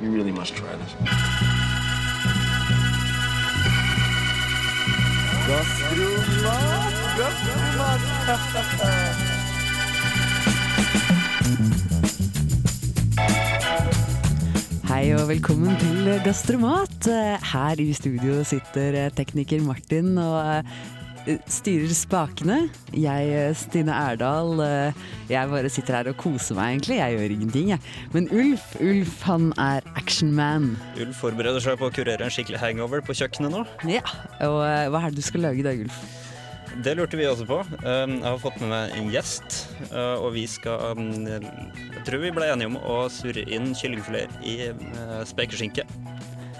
You really must try this. Hei og velkommen til Gastromat. Her i studio sitter tekniker Martin og eh, styrer spakene. Jeg, eh, Stine Erdal, eh, jeg bare sitter her og koser meg egentlig. Jeg gjør ingenting, jeg. Men Ulf, Ulf han er actionman. Ulf forbereder seg på å kurere en skikkelig hangover på kjøkkenet nå. Ja, og eh, hva er det du skal lage i dag, Ulf? Det lurte vi også på. Um, Jeg har fått med meg en gjest, og vi skal um, Jeg tror vi ble enige om å surre inn kyllingfileter i spekeskinke.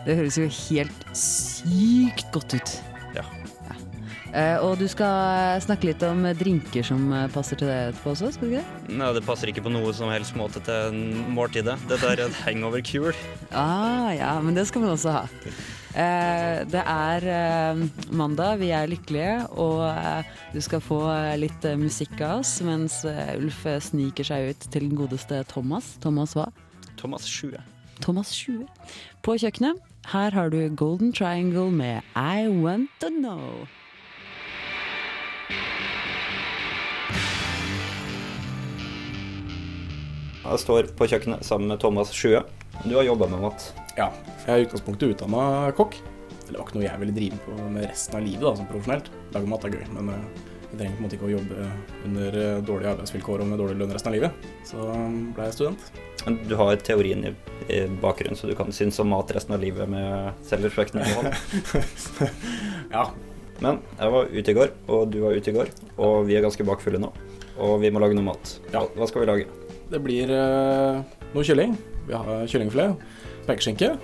Det høres jo helt sykt godt ut. Ja. Eh, Og du skal snakke litt om drinker som eh, passer til det etterpå også, skal du ikke det? Nei, det passer ikke på noe som helst måte til måltidet. Dette er et hangover cure. Ah, ja, men det skal man også ha. Eh, det er mandag, vi er lykkelige, og du skal få litt musikk av oss mens Ulf sniker seg ut til den godeste Thomas. Thomas hva? Thomas Sjue. Thomas 20. På kjøkkenet, her har du Golden Triangle med I Want To Know. Jeg står på kjøkkenet sammen med Thomas Sjue. Du har jobba med mat. Ja, jeg er i utgangspunktet utdanna kokk. Det var ikke noe jeg ville drive på med resten av livet da, som profesjonelt. Lage mat er gøy, men eh, jeg trenger på en måte ikke å jobbe under eh, dårlige arbeidsvilkår og med dårlig lønn resten av livet. Så um, ble jeg student. Men du har teorien i, i bakgrunnen, så du kan synes om mat resten av livet med selvrespekten. i hånd? Ja, Men jeg var ute i går, og du var ute i går, og vi er ganske bakfulle nå. Og vi må lage noe mat. Ja. Hva skal vi lage? Det blir eh, noe kylling. Vi har kyllingfilet, pekeskinke.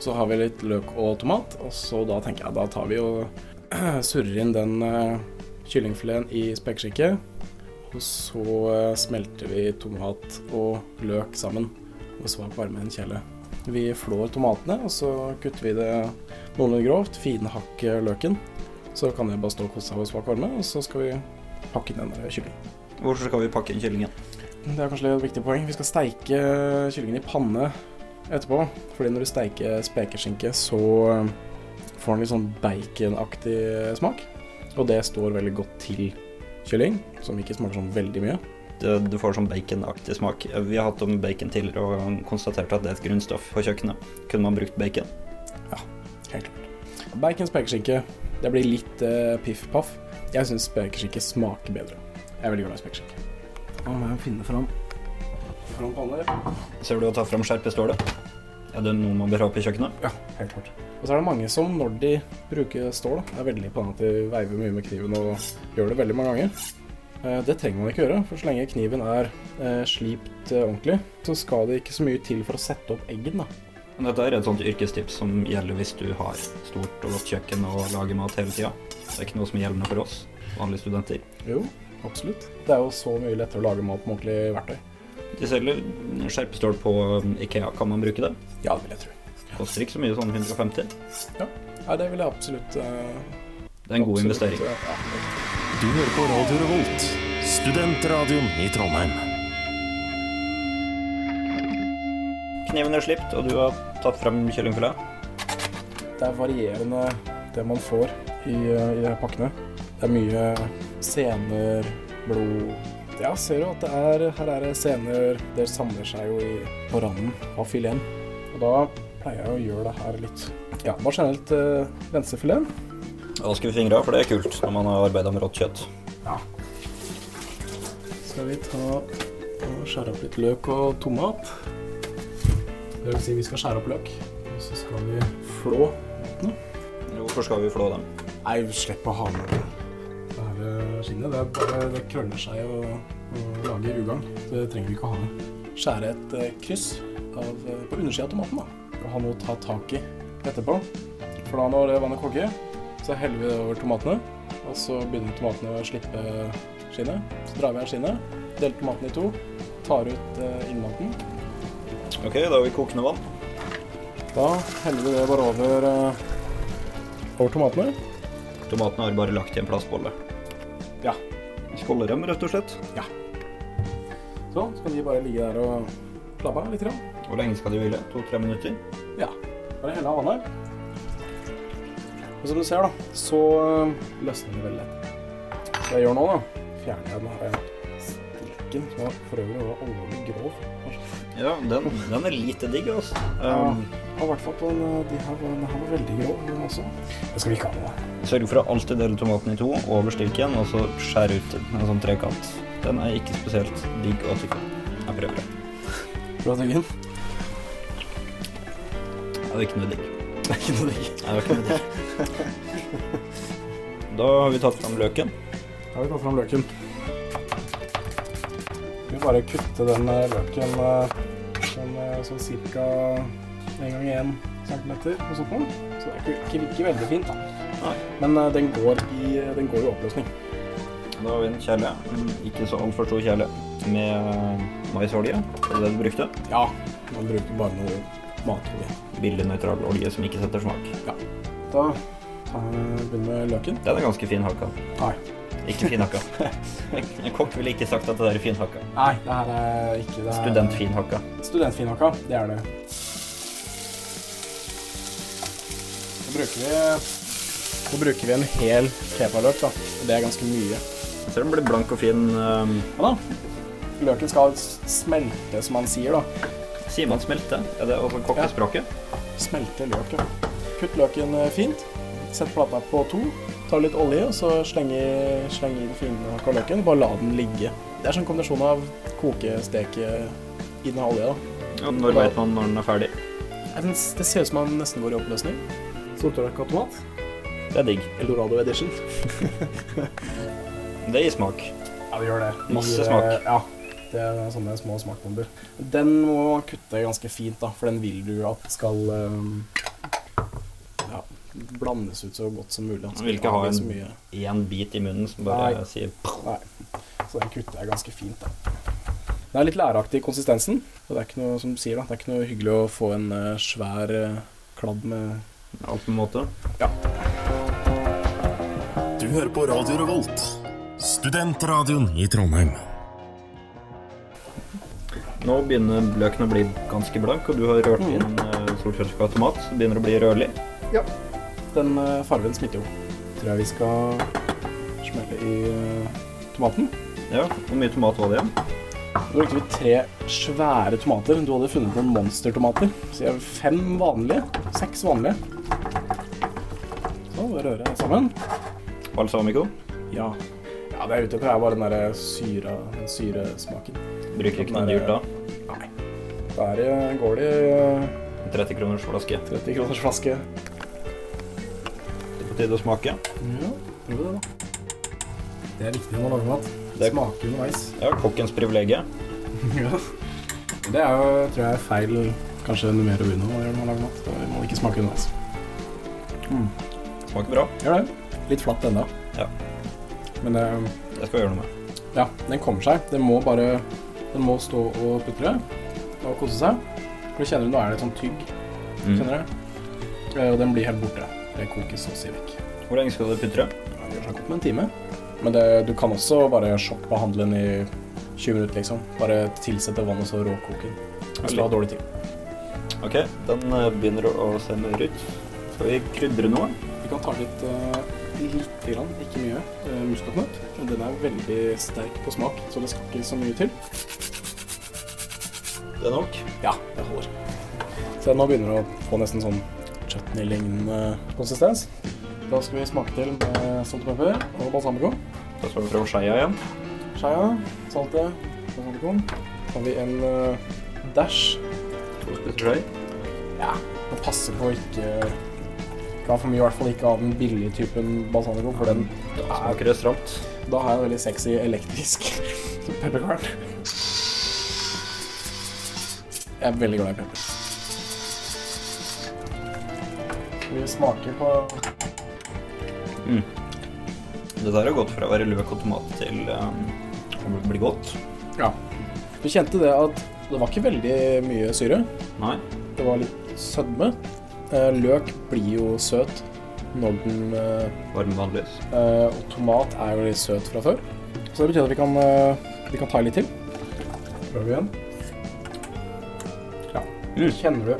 Så har vi litt løk og tomat. Og så da tenker jeg da tar vi og surrer inn den uh, kyllingfileten i spekeskinke. Og så eh, smelter vi tomat og løk sammen Og svak varme i en kjele. Vi flår tomatene, og så kutter vi det noenlunde grovt. Finhakker løken. Så kan det bare stå og kose seg ved svak varme, og så skal vi pakke inn den kyllingen. Hvorfor skal vi pakke inn kyllingen? Det er kanskje et viktig poeng. Vi skal steike kyllingen i panne etterpå. Fordi når du steiker spekeskinke, så eh, får den litt sånn baconaktig smak. Og det står veldig godt til kylling, som ikke smaker sånn veldig mye. Du, du får sånn baconaktig smak. Vi har hatt om bacon tidligere og konstatert at det er et grunnstoff på kjøkkenet. Kunne man brukt bacon? Ja, Helt klart. Bacon, spekeskinke. Det blir litt eh, piff-paff. Jeg syns spekeskinke smaker bedre. Jeg er veldig glad i spekeskinke. Nå må jeg finne fram fram panner. Ser du å ta fram skjerpestålet? Er det noe man bør ha på kjøkkenet? Ja, helt klart. Og så er det mange som, når de bruker stål, da, er veldig på den at de veiver mye med kniven og gjør det veldig mange ganger. Eh, Det trenger man ikke gjøre, for så lenge kniven er eh, slipt eh, ordentlig, så skal det ikke så mye til for å sette opp eggen. da. Dette er et sånt yrkestips som gjelder hvis du har stort og godt kjøkken og lager mat hele tida. Det er ikke noe som er gjeldende for oss vanlige studenter. Jo, absolutt. Det er jo så mye lettere å lage mat med ordentlig verktøy. De selger skjerpestål på Ikea. Kan man bruke det? Ja, det vil jeg tro. Koster ikke så mye, sånn 150. Nei, det vil jeg absolutt uh, Det er en god investering. Ja, Du hører på Radio Revolt, studentradioen i Trondheim. Kniven er slipt, og du har tatt frem kyllingfilet. det er varierende det man får i, eh, i pakkene. Det er mye sener, blod Ja, ser du at det er, her er det sener Det samler seg jo i, på randen av fileten. Og da pleier jeg å gjøre det her litt Ja, bare generelt eh, venstrefileten. Vaske vi fingra, for det er kult når man har arbeida med rått kjøtt. Ja. Skal vi ta og skjære opp litt løk og tomat. Det vil si vi skal skjære opp løk. Og så skal vi flå. Hvorfor skal vi flå dem? Nei, slipp å ha med det her. Det, er bare, det krøller seg og, og lager ugagn. Det trenger vi ikke å ha med. Skjære et eh, kryss av, eh, på undersida av tomaten. da. Og ha noe å ta tak i etterpå. For da når vannet koker, så heller vi det over tomatene. Og så begynner tomatene å slippe skinnet. Så drar vi av skinnet, deler tomaten i to, tar ut eh, innmaten. Ok, da har vi kokende vann. Da heller vi det bare over, eh, over tomatene. Tomatene har bare lagt i en plastbolle. Ja. dem, rett og slett. Sånn, så kan de bare ligge der og slappe av litt. grann. Hvor lenge skal de hvile? To-tre minutter? Ja. Bare helle av vannet. Og som du ser, da, så øh, løsner det veldig lett. Det jeg gjør nå, da, fjerner jeg den her stilken, som var for øvrig var alvorlig grov. Ja, den, den er lite digg, altså. Ja. Og i hvert fall på den, øh, de her, den her var veldig grå den også. Det skal vi ikke ha med. Sørg for å alltid dele tomaten i to over stilken, og så skjære ut en sånn trekant. Den er ikke spesielt digg å tygge. Jeg prøver det. Bra tyggen. Det er ikke noe digg. Det er ikke noe digg. Det er ikke noe digg. Da har vi tatt fram løken. Da har vi tatt fram løken. Vi vil bare kutte den øh, løken sånn cirka en gang en centimeter og sånt noe. Så det er ikke, ikke, veldig fint, da. Nei. Men uh, den, går i, den går i oppløsning. Da har vi en kjele, ikke så altfor stor kjele, med maisolje. Er det det du brukte? Ja, man bruker bare noe matolje. Billig nøytral olje som ikke setter smak. Ja. Da tar vi begynner med løken. Den er ganske fin hakka. Nei. Ikke fin hakka. En kokk ville ikke sagt at det der er fin hakka. Nei, det her er ikke det. er- Studentfin hakka. Studentfinhakka, det er det. Bruker vi Så bruker vi en hel kepaløk, da. Og det er ganske mye. Jeg ser den blir blank og fin. Um, Ja da. Løken skal smelte, som man sier, da. sier man smelte? Er det også kokkespråket? Smelte løk, ja. Kutt løken eh, fint. Sett plata på to. Ta litt olje, og så slenge, slenge i den finhakka løken. Bare la den ligge. Det er sånn kombinasjon av koke, steke i den olja, da. Ja, når vet man når den er ferdig? Det ser ut som den nesten går i oppløsning. Sortørka tomat. Det er digg. Eldorado edition. Det gir smak. Ja, det gjør det. Det Masse gir, smak. eh, Ja. Det er sånne små smakbomber. Den må kutte ganske fint, da, for den vil du at skal um, ja, blandes ut så godt som mulig. Den vil ikke ha en- Én bit i munnen som bare Nei. sier Nei. Så den kutter jeg ganske fint, da. Den er litt læraktig i konsistensen. Og det er ikke noe som du sier da, det er ikke noe hyggelig å få en uh, svær uh, kladd med alt på en måte. Du hører på Radio Revolt, studentradioen i Trondheim. Nå begynner løken å bli ganske blank, og du har rørt Mm. inn uh, sortørka tomat. Så begynner det å bli rødlig. Den fargen farven smitter jo. Tror jeg vi skal smelle i eh, tomaten. Ja, Hvor mye tomat var det igjen? Nå brukte vi tre svære tomater. Du hadde funnet noen monstertomater. Så jeg har fem vanlige. Seks vanlige. Så rører jeg sammen. Balsamico. Ja. ja, det jeg er ute etter, er bare den der syra, den syresmaken. Bruker ikke noe dyrt da. Nei. Der eh, går det i 30 kroners flaske. 30 kroners flaske. Det er på tide å smake. Ja, prøv det, da. Det er viktig når man lager mat. Det- Smaker underveis. Ja, kokkens privilegium. Ja. Det er jo, tror jeg, feil kanskje numero uno når man lager mat. Da må man ikke smake underveis. Smaker bra. Gjør det. Litt flatt ennå. Ja. Men det Det skal vi gjøre noe med. ja, den kommer seg. Den må bare Den må stå og putre og kose seg. For du kjenner du, nå er det sånn tygg. Mm. Kjenner du? Eh, Og den blir helt borte. Det kokes så å si vekk. Hvor lenge skal det putre? Det gjør seg godt med en time. Men det, du kan også bare sjokkbehandle den i 20 minutter, liksom. Bare tilsette vann og så råkoke den. Hvis du har dårlig tid. Ok, den eh, begynner å se mør ut. Skal vi krydre noe? Vi kan ta litt, uh, litt grann, ikke mye, uh, muskatnøtt. Den er veldig sterk på smak, så det skal ikke så mye til. Det er nok. Ja, det holder. Se, nå begynner det å få nesten sånn chutney-lignende konsistens. Da skal vi smake til med salt og pepper og balsamico. Da skal vi prøve skeia igjen. Skeia, saltet, balsamicoen. Så har vi en uh, dash. To spiseskjeer. Ja, Det passer på å ikke ikke får mye, i hvert fall ikke av den billige typen balsamico, for den smaker det stramt. Da har jeg en veldig sexy elektrisk pepperkvern. Jeg er veldig glad i pepper. Vi smaker på Dette her har gått fra å være løk og tomat til um, å bli godt. Ja. Du kjente det at det var ikke veldig mye syre. Nei. Det var litt sødme. Eh, Løk blir jo søt når den varm Varme vanligvis. Eh, og tomat er jo litt søt fra før. Så det betyr at vi kan, eh, vi kan ta litt til. Prøver vi igjen. Ja. Kjenner du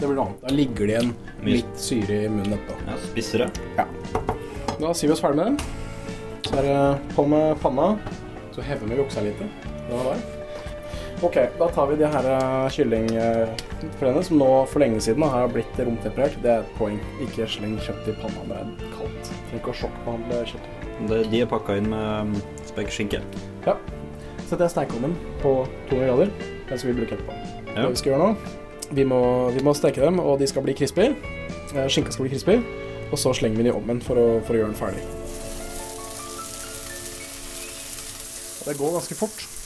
Det blir noe annet. Da ligger det igjen litt syre i munnen etterpå. Ja, spisser det. Ja. Da sier vi oss ferdig med den. Så er det på med panna. Så hever vi buksa litt. Det var varm. Ok, da tar vi de her eh, kyllingfilene som nå for lenge siden har blitt romtemperert. Det er et poeng. Ikke sleng kjøtt i panna er kaldt. Trenger ikke å sjokkbehandle kjøttet. De er pakka inn med spekkskinke. spekeskinke. Ja. Setter jeg stekeovnen på 200 grader. Den skal vi bruke etterpå. Ja. Det vi skal gjøre nå, vi må, vi må steke dem, og de skal bli crispy. Eh, Skinka skal bli crispy. Og så slenger vi den i ovnen for å, for å gjøre den ferdig. Og det går ganske fort.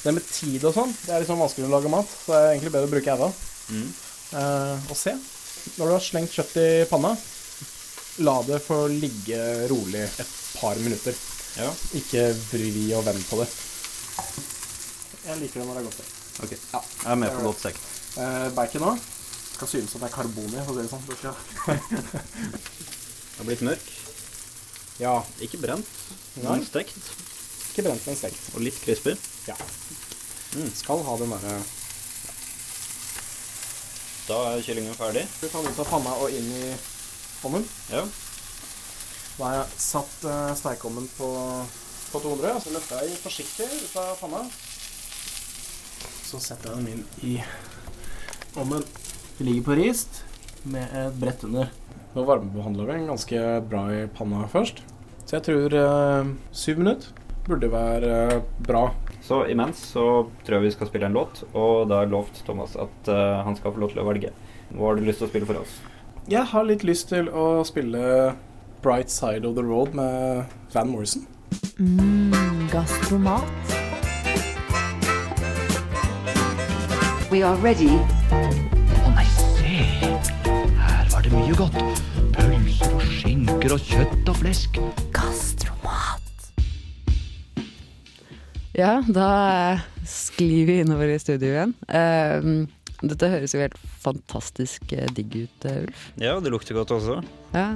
Det med tid og sånn, det er sånn vanskelig å lage mat. Så det er egentlig bedre å bruke æva. Mm. Eh, og se. Når du har slengt kjøtt i panna, la det få ligge rolig et par minutter. Ja. Ikke vri og vend på det. Jeg liker det når det er godt stekt. OK. Ja. Jeg er med på godt stekt. Eh, bacon òg. Skal synes at det er karbon i, for å si det sånn. Det har blitt mørk. Ja, Ikke brent, men stekt. ikke brent, men stekt. Og litt crispy. Ja. Skal ha den derre Da er kyllingen ferdig. Vi tar den ut av panna og inn i ovnen. Ja. Da har jeg satt uh, stekeovnen på, på 200, og så løfter jeg forsiktig ut av panna. Så setter jeg den inn i ovnen. Det ligger på rist med et brett under. Nå varmebehandler vi den ganske bra i panna først. Så jeg tror uh, syv minutter burde være eh, bra. Så imens så tror jeg vi skal spille en låt, og da har lovt Thomas at uh, han skal få lov til å velge. Hva har du lyst til å spille for oss? Jeg har litt lyst til å spille Bright Side of the Road med Van Morrison. Mm, gastromat. We are ready. Å nei, se! Her var det mye godt. Pølser og skinker og kjøtt og flesk. Ja, da sklir vi innover i studio igjen. Uh, dette høres jo helt fantastisk eh, digg ut, eh, Ulf. Ja, det lukter godt også. Ja,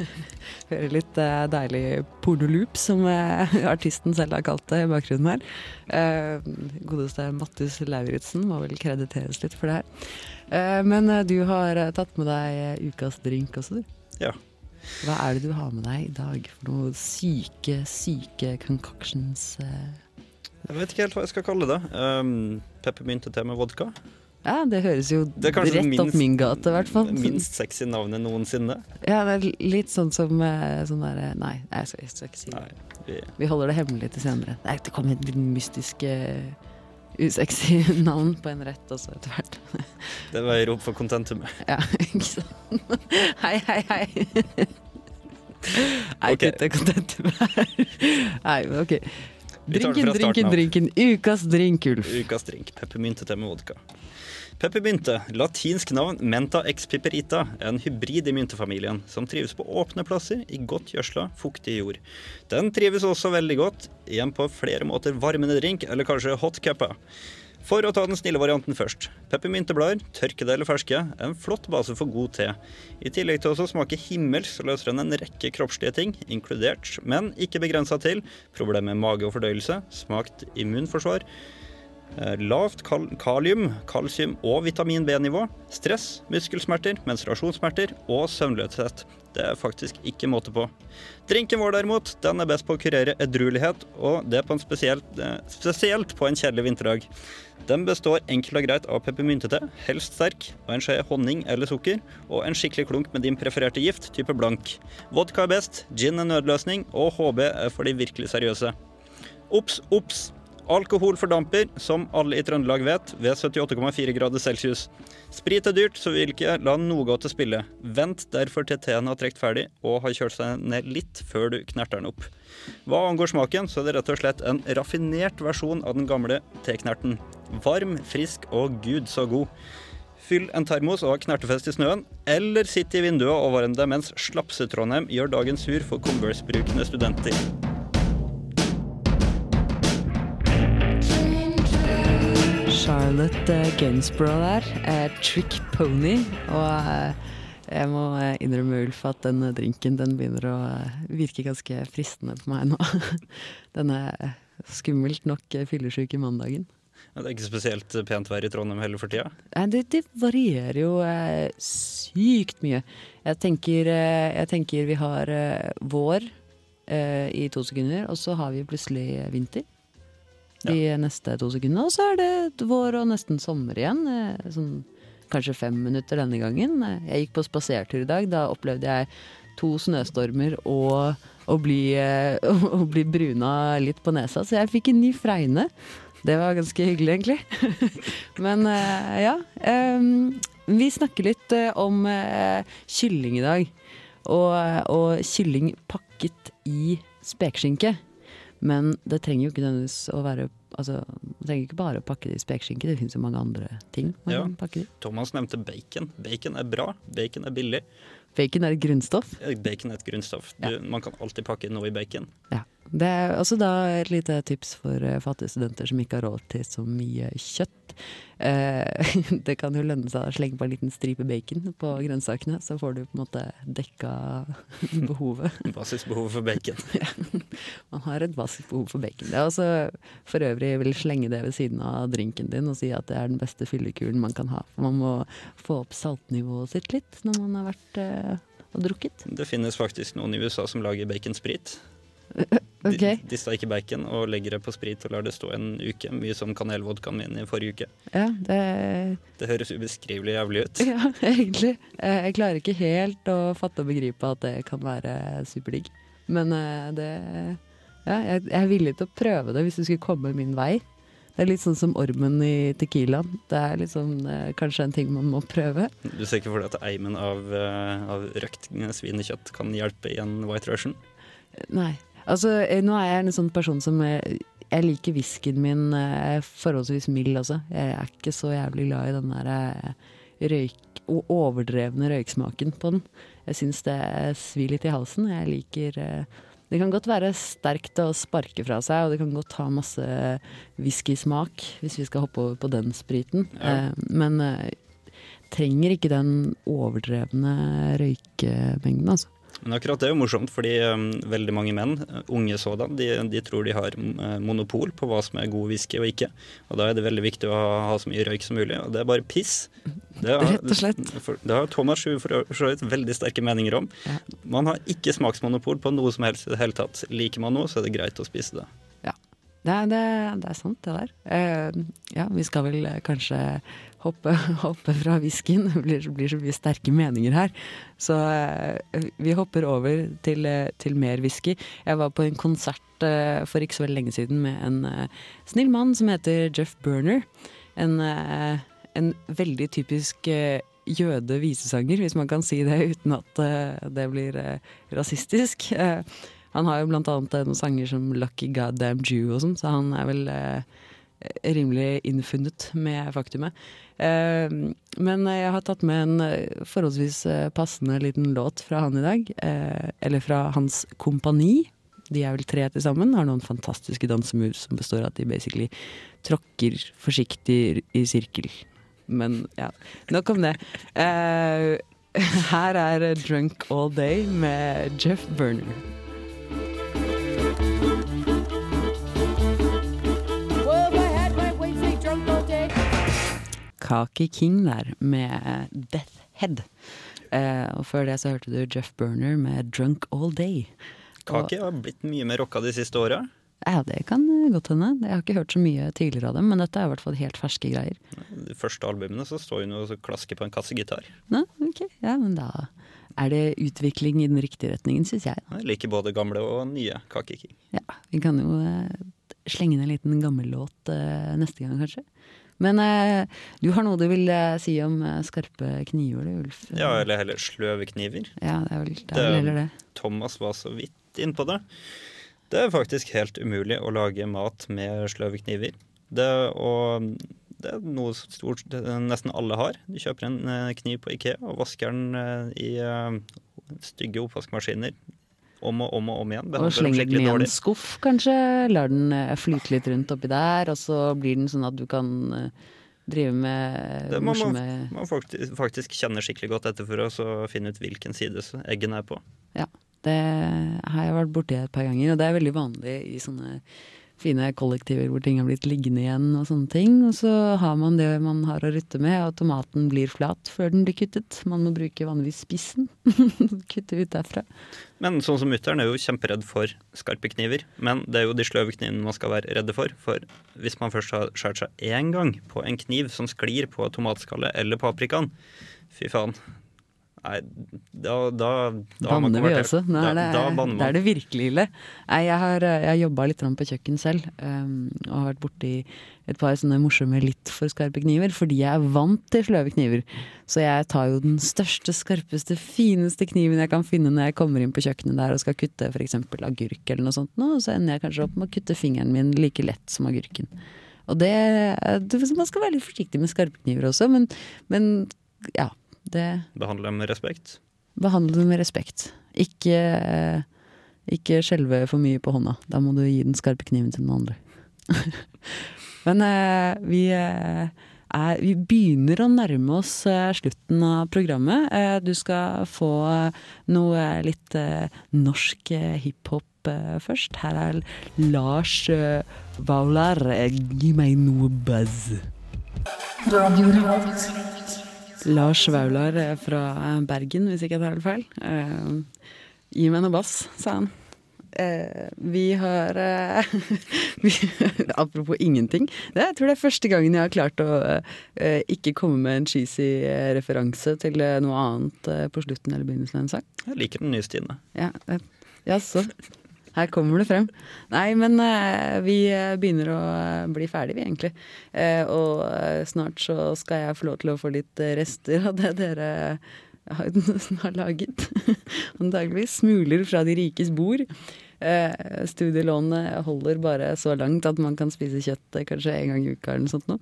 Hører litt uh, deilig pornoloop, som uh, artisten selv har kalt det i bakgrunnen her. Uh, godeste Mattis Lauritzen må vel krediteres litt for det her. Eh, men du har tatt med deg ukas drink også, du. Ja. Hva er det du har med deg i dag for noe syke, syke concoctions? Eh? Jeg vet ikke helt hva jeg skal kalle det. Um, Peppermyntete med vodka. Ja, det høres jo Det rett opp minst- min gate, i hvert fall. Minst sexy navnet noensinne. Ja, det er litt sånn som eh, sånn der, Nei, jeg skal, jeg skal ikke si det. Vi, Vi holder det hemmelig til senere. Nei, det kommer et mystisk, eh, usexy navn på en rett også etter hvert. det veier opp for contentumet. Ja, ikke sant. Hei, hei, hei. Nei, Ok. kutt det kontentet her. Nei, men ok. Drinken, drinken, drinken. Ukas drink, Ulf. Ukas drink. Peppermyntete med vodka. Peppermynte, latinsk navn Menta ex piperita, er en hybrid i myntefamilien som trives på åpne plasser i godt gjødsla, fuktig jord. Den trives også veldig godt i en på flere måter varmende drink, eller kanskje hot cuppa. For å ta den snille varianten først. Peppermynteblader, tørkede eller ferske, er en flott base for god te. I tillegg til å smake himmelsk, så løser den en rekke kroppslige ting, inkludert, men ikke begrensa til, problemer med mage og fordøyelse, smakt immunforsvar, Eh, Lavt kal kalium, kalsium og vitamin B-nivå. Stress, muskelsmerter, menstruasjonssmerter og søvnløshet. Det er faktisk ikke måte på. Drinken vår derimot, den er best på å kurere edruelighet, og det på spesielt, eh, spesielt på en kjedelig vinterdag. Den består enkelt og greit av peppermyntete, helst sterk, og en skje honning eller sukker, og en skikkelig klunk med din prefererte gift, type blank. Vodka er best, gin er nødløsning, og HB er for de virkelig seriøse. Ops, obs! Alkohol fordamper, som alle i Trøndelag vet, ved 78,4 grader celsius. Sprit er dyrt, så vi vil ikke la noe gå til spille. Vent derfor til teen har trukket ferdig og har kjølt seg ned litt før du knerter den opp. Hva angår smaken, så er det rett og slett en raffinert versjon av den gamle teknerten. Varm, frisk og gud så god. Fyll en termos og ha knertefest i snøen, eller sitt i vinduet og varm deg mens Slapse-Trondheim gjør dagen sur for Converse-brukende studenter. Charlotte eh, Gainsborough der. eh, Trick Pony. Og eh, jeg må innrømme, Ulf, at den drinken den begynner å virke ganske fristende på meg nå. Den er skummelt nok fyllesyk i mandagen. Det er ikke spesielt pent vær i Trondheim heller for tida. Det, det varierer jo eh, sykt mye. Jeg tenker, eh, jeg tenker vi har eh, vår eh, i to sekunder, og så har vi plutselig vinter. De neste to sekundene, og så er det vår og nesten sommer igjen. eh, Sånn, kanskje fem minutter denne gangen. Jeg gikk på spasertur i dag. Da opplevde jeg to snøstormer og å bli, eh, bli bruna litt på nesa, så jeg fikk en ny fregne. Det var ganske hyggelig, egentlig. Men eh, ja. ehm, vi snakker litt om kylling i dag. Og, og kylling pakket i spekeskinke. Men det trenger jo ikke nødvendigvis å være Altså, Man trenger ikke bare å pakke det i spekeskinke, det finnes jo mange andre ting man Ja. kan pakke det i. Thomas nevnte bacon. Bacon er bra. Bacon er billig. Bacon er et grunnstoff. Bacon er et grunnstoff. Du, Man kan alltid pakke noe i bacon. Ja. Det er også da et lite tips for eh, fattige studenter som ikke har råd til så mye kjøtt. Eh, det kan jo lønne seg å slenge på en liten stripe bacon på grønnsakene, så får du på en måte dekka behovet. Basisbehovet for bacon. Ja. Man har et basisk behov for bacon. Det er også for øvrig vil slenge det ved siden av drinken din og si at det er den beste fyllekuren man kan ha. Man må få opp saltnivået sitt litt når man har vært eh, og drukket. Det finnes faktisk noen i USA som lager baconsprit. Ok. De, de steker bacon og legger det på sprit og lar det stå en uke. Mye som kanelvodkaen min i forrige uke. Ja, det Det høres ubeskrivelig jævlig ut. Ja, egentlig. Eh, Jeg klarer ikke helt å fatte og begripe at det kan være superdigg. Men eh, det Ja, jeg jeg er villig til å prøve det hvis det skulle komme min vei. Det er litt sånn som ormen i Tequilaen. Det er liksom eh, kanskje en ting man må prøve. Du ser ikke for deg at eimen av, eh, av røkt svinekjøtt kan hjelpe i en White Russian? Nei. Altså, eh, nå er jeg en sånn person som eh, Jeg liker whiskyen min eh, forholdsvis mild også. Jeg er ikke så jævlig glad i den der røyk... overdrevne røyksmaken på den. Jeg syns det svir litt i halsen. Jeg liker Det kan godt være sterkt å sparke fra seg, og det kan godt ha masse whiskysmak, hvis vi skal hoppe over på den spriten. Ja. Men trenger ikke den overdrevne røykemengden, altså. Men akkurat det er jo morsomt, fordi um, veldig mange menn, uh, unge sådan, de, de tror de har uh, monopol på hva som er god whisky og ikke. Og da er det veldig viktig å ha, ha så mye røyk som mulig, og det er bare piss. Det har, Rett og slett. For, det har Thomas Sjue for så vidt veldig sterke meninger om. Ja. Man har ikke smaksmonopol på noe som helst i det hele tatt. Liker man noe, så er det greit å spise det. Det er, det, det er sant, det der. Uh, ja, vi skal vel eh, kanskje hoppe, hoppe fra whiskyen. Det blir, blir så mye sterke meninger her. Så eh, vi hopper over til, eh, til mer whisky. Jeg var på en konsert eh, for ikke så veldig lenge siden med en snill mann som heter Jeff Burner. En, en veldig typisk jøde visesanger, hvis man kan si det uten at uh, det blir uh, rasistisk. Uh, han har jo blant annet noen sanger som 'Lucky Goddamn Jew' og sånn, så han er vel rimelig innfunnet med faktumet. Eh, men jeg har tatt med en eh, forholdsvis eh, passende liten låt fra han i dag. Eh, eller fra hans kompani. De er vel tre til sammen. Har noen fantastiske dansemoves som består av at de basically tråkker forsiktig i sirkel. Men ja, nok om det. Her er 'Drunk All Day' med Jeff Burner. Kaki King der med Death Head. Eh, og før det så hørte du Jeff Burner med 'Drunk All Day'. Kaki har blitt mye mer rocka de siste åra. Ja, det kan eh, godt hende. Jeg har ikke hørt så mye tidligere av dem, men dette er i hvert fall helt ferske greier. De første albumene så står hun og klasker på en kassegitar. Nå, ok, ja, men da er det utvikling i den riktige retningen, syns jeg. Jeg liker både gamle og nye Kaki King. Ja, vi kan jo eh, slenge inn en liten gammellåt eh, neste gang, kanskje. Men eh, du har noe du vil eh, si om eh, skarpe kniver, du, Ulf? Ja, eller heller sløve kniver. Ja, det er vel, det er vel heller det. Thomas var så vidt innpå det. Det er faktisk helt umulig å lage mat med sløve kniver. Det, og det er noe stort det nesten alle har. Du kjøper en kniv på Ikea og vasker den i stygge oppvaskmaskiner om og om og om igjen. Behandler og slenger den i en skuff, kanskje. Lar den eh, flyte litt rundt oppi der, og så blir den sånn at du kan eh, drive med Det må man, morsomme man faktisk, faktisk kjenner skikkelig godt etter for å finne ut hvilken side eggene er på. Ja, det har jeg vært borti et par ganger, og det er veldig vanlig i sånne fine kollektiver hvor ting har blitt liggende igjen og sånne ting. Og så har man det man har å rutte med, og tomaten blir flat før den blir kuttet. Man må bruke vanligvis spissen. Kutte ut derfra. Men sånn som mutter'n er jo kjemperedd for skarpe kniver. Men det er jo de sløve knivene man skal være redde for. For hvis man først har skåret seg én gang på en kniv som sklir på tomatskallet eller paprikaen, fy faen. Nei, da, da, da Banner vi også? Nå er det, da, da det er det virkelig ille. Nei, jeg har, jeg har jobba litt på kjøkken selv, um, og har vært borti et par sånne morsomme litt for skarpe kniver, fordi jeg er vant til sløve kniver. Så jeg tar jo den største, skarpeste, fineste kniven jeg kan finne når jeg kommer inn på kjøkkenet der og skal kutte f.eks. agurk eller noe sånt, nå, så ender jeg kanskje opp med å kutte fingeren min like lett som agurken. Og det, det Man skal være litt forsiktig med skarpe kniver også, men, men ja. Det Behandle dem med respekt. Behandle dem med respekt. Ikke, ikke skjelve for mye på hånda. Da må du gi den skarpe kniven til den andre. Men eh, vi, eh, er, vi begynner å nærme oss eh, slutten av programmet. Eh, du skal få eh, noe litt eh, norsk eh, hiphop eh, først. Her er Lars eh, Vaular. Eh, Gi meg noe buzz. Lars Vaular eh, fra Bergen, hvis ikke jeg tar helt feil. Eh, gi meg noe bass, sa han. Eh, vi har eh, vi, Apropos ingenting. Det, jeg tror det er første gangen jeg har klart å eh, ikke komme med en cheesy eh, referanse til eh, noe annet eh, på slutten eller begynnelsen av en sang. Jeg liker den nye Stine. Ja, eh, jaså. Her kommer det frem. Nei, men eh, vi eh, begynner å eh, bli ferdig, vi, egentlig. Og snart så skal jeg få lov til å få litt rester av det dere har, laget. Antakeligvis Smuler fra de rikes bord. Studielånet holder bare så langt at man kan spise kjøtt kanskje en gang i uka eller noe sånt Nå.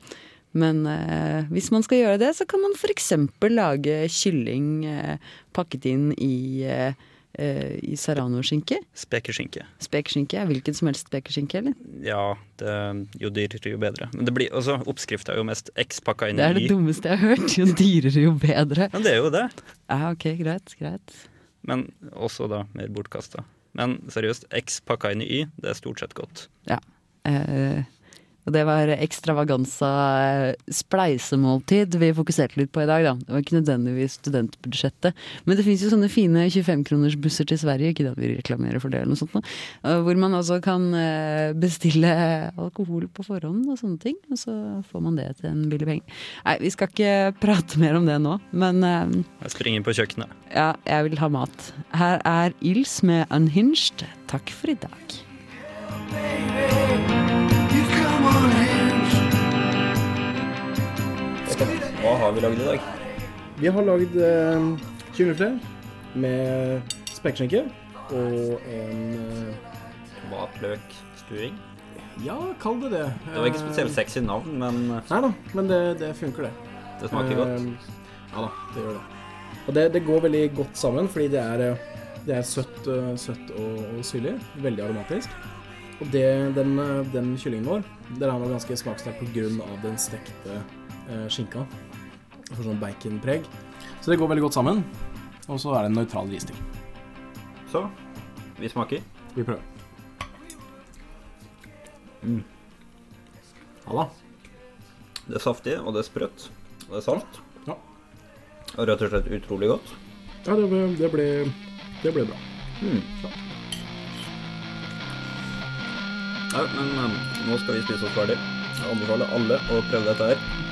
Men eh, hvis man skal gjøre det, så kan man f.eks. lage kylling eh, pakket inn i eh, eh, i serranoskinke? Spekeskinke. Spekeskinke. Hvilken som helst spekeskinke, eller? Ja, det, jo dyrere, jo bedre. Men det blir, også oppskriften er jo mest X pakka inn Det er det Y. dummeste jeg har hørt. Jo dyrere, jo bedre. Men det er jo det. Ja, ok, greit, greit. Men også da mer bortkasta. Men seriøst, X pakka inn i Y, det er stort sett godt. Ja. Eh, det var ekstravaganza eh, spleisemåltid vi fokuserte litt på i dag, da. Det var ikke nødvendigvis studentbudsjettet. Men det fins jo sånne fine 25-kronersbusser til Sverige, ikke at vi reklamerer for det eller noe sånt, eh, hvor man altså kan eh, bestille alkohol på forhånd og sånne ting. Og så får man det til en billig penge. Nei, vi skal ikke prate mer om det nå, men eh, Jeg springer på kjøkkenet. ja, jeg vil ha mat. Her er Ils med Unhinged. Takk for i dag. Hva har vi lagd i dag? Vi har lagd eh, kyllingfilet med spekeskinke og en eh, Tomatløk stuing. Ja, kall det det. Det var ikke spesielt sexy navn, men Nei da, men det, det funker, det. det smaker godt. Eh, Ja da, det gjør det. Og det, det går veldig godt sammen, fordi det er, eh, det er søtt, eh, søtt og, og syrlig. Veldig aromatisk. Og det, den, eh, den kyllingen vår den er nå ganske smaksterk pga. den stekte eh, skinka. Får sånn baconpreg. Så det går veldig godt sammen. Og så er det en nøytral risting. Så vi smaker. Vi prøver. Mm. Ja da. Det er saftig, og det er sprøtt. Og det er salt. Ja. Og rett og slett utrolig godt. Ja, det ble, det ble, det ble bra. Ja, men um, nå skal vi spise oss ferdig. Jeg anbefaler alle å prøve dette her.